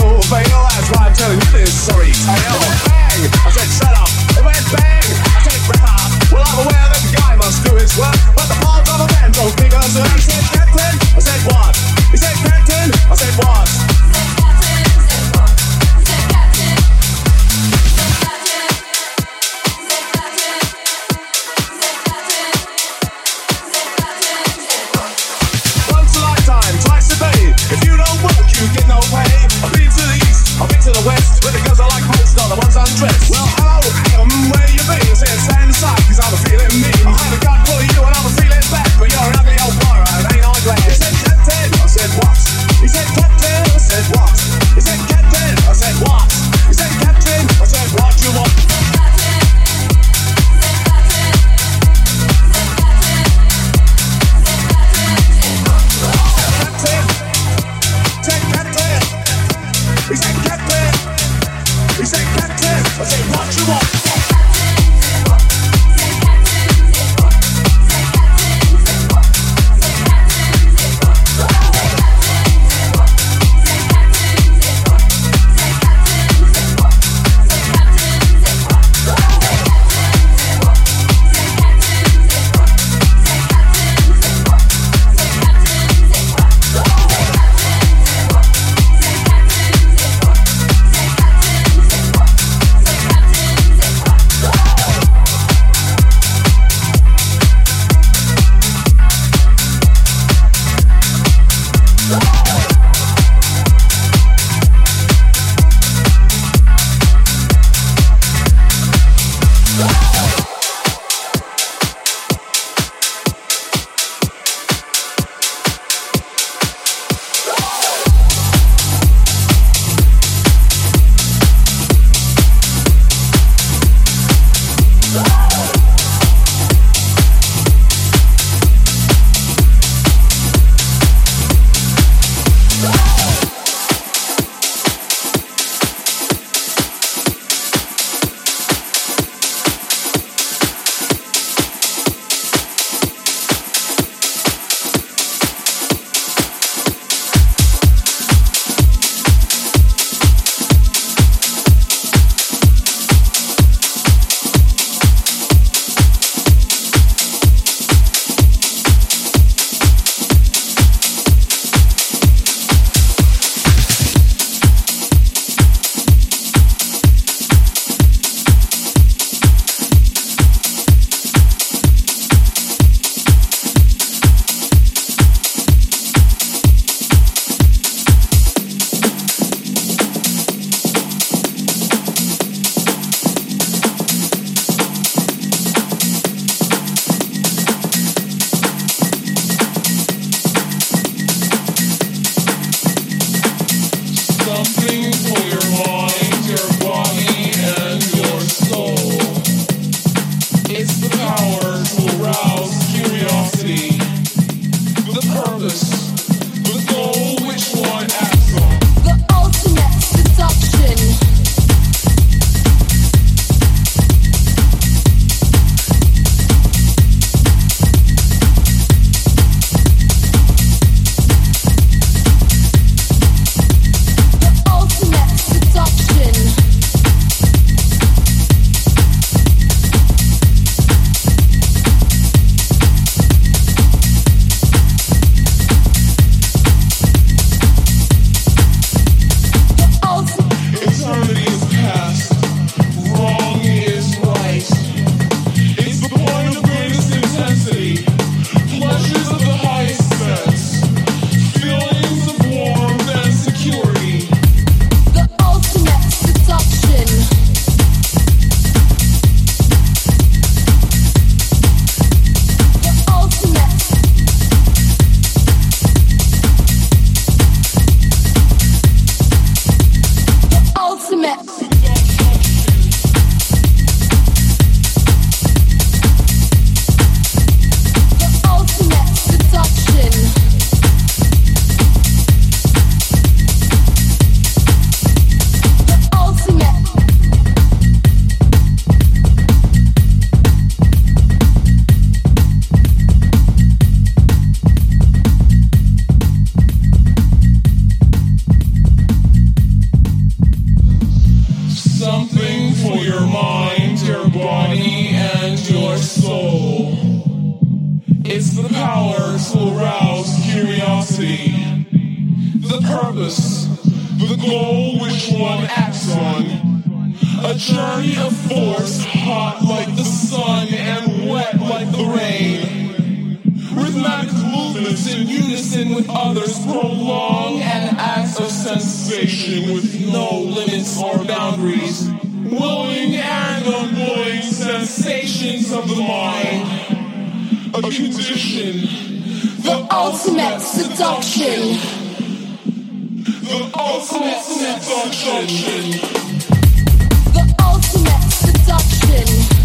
more veil why I'm telling you this. Sorry, I know. The ultimate seduction.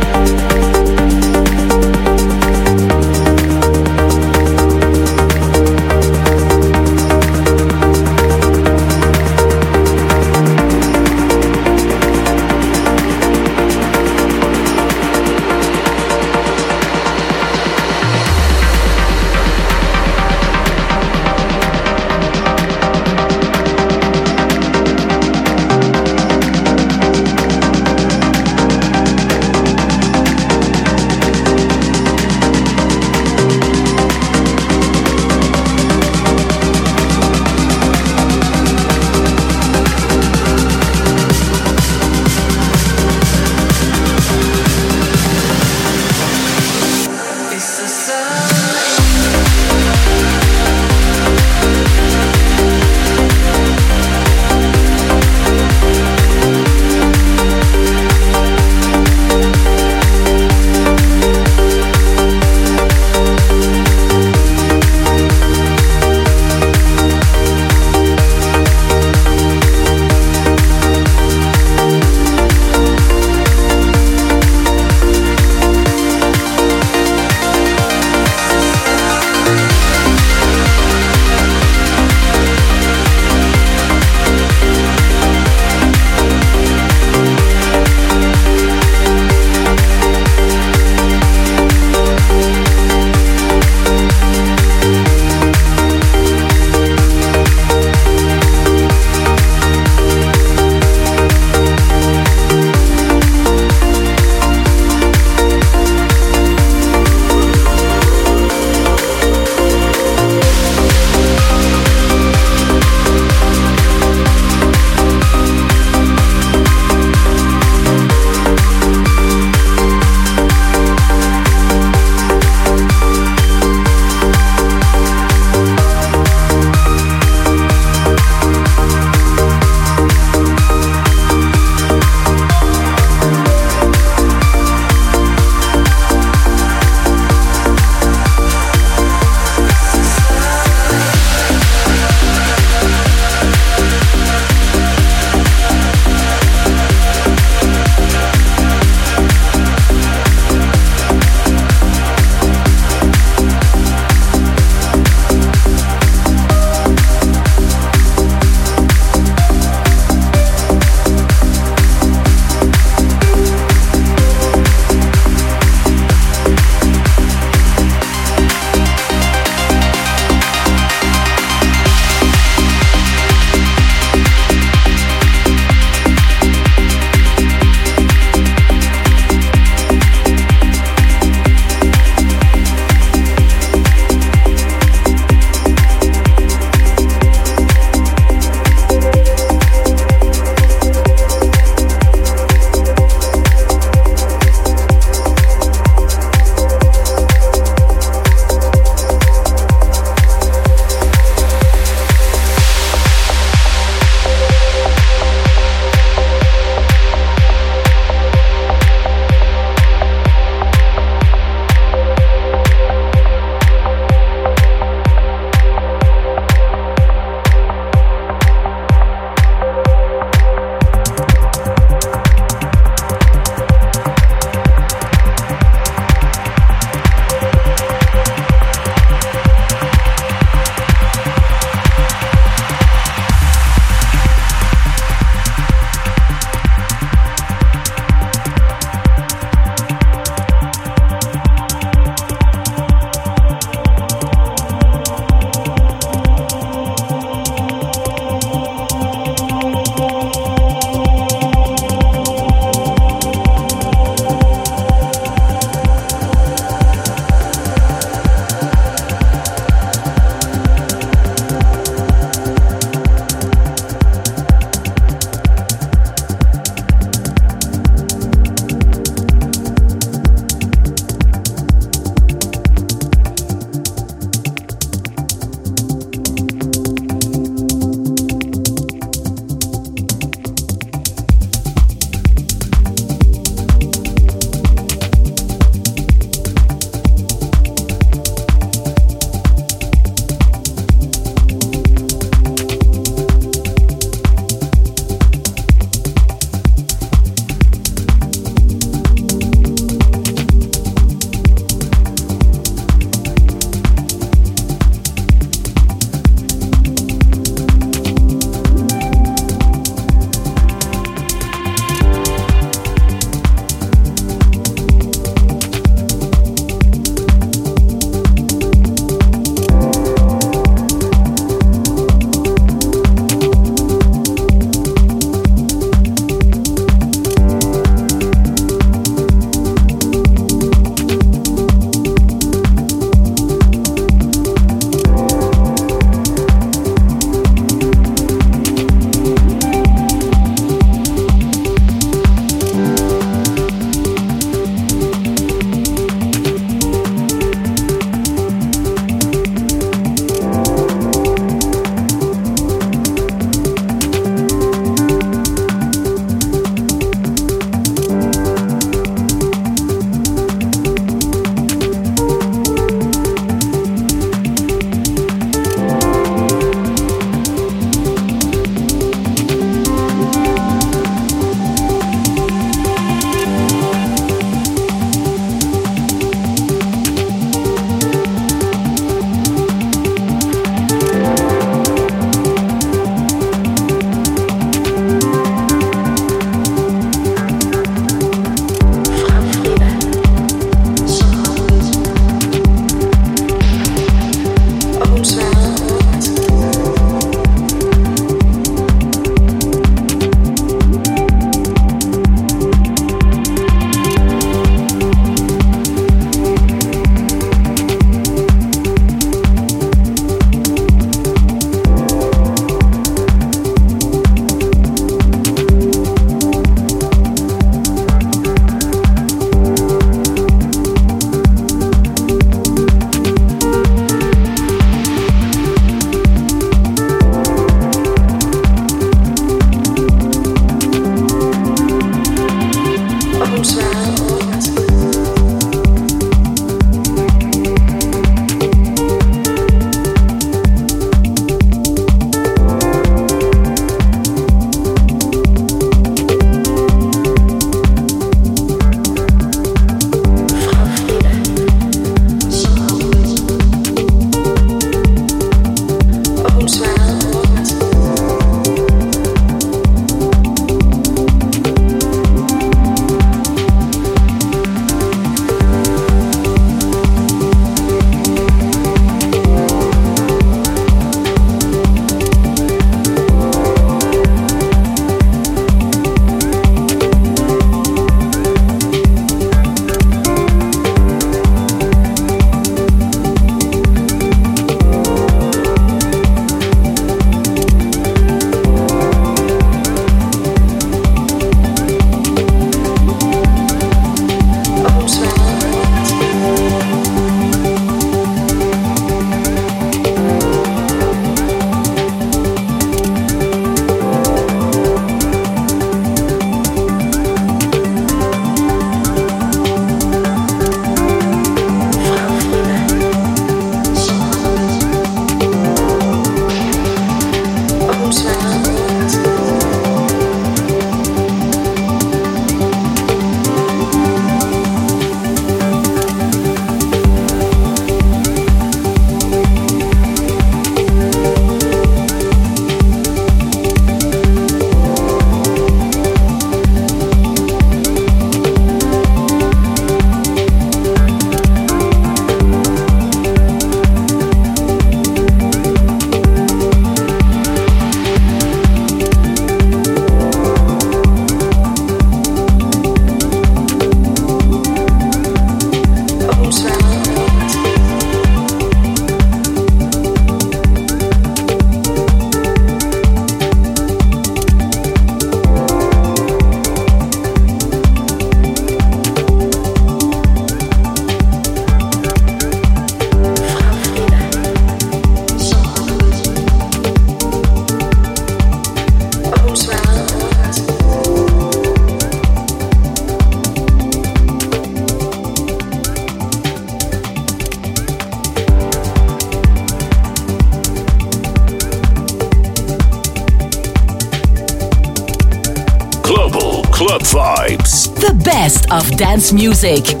Dance music.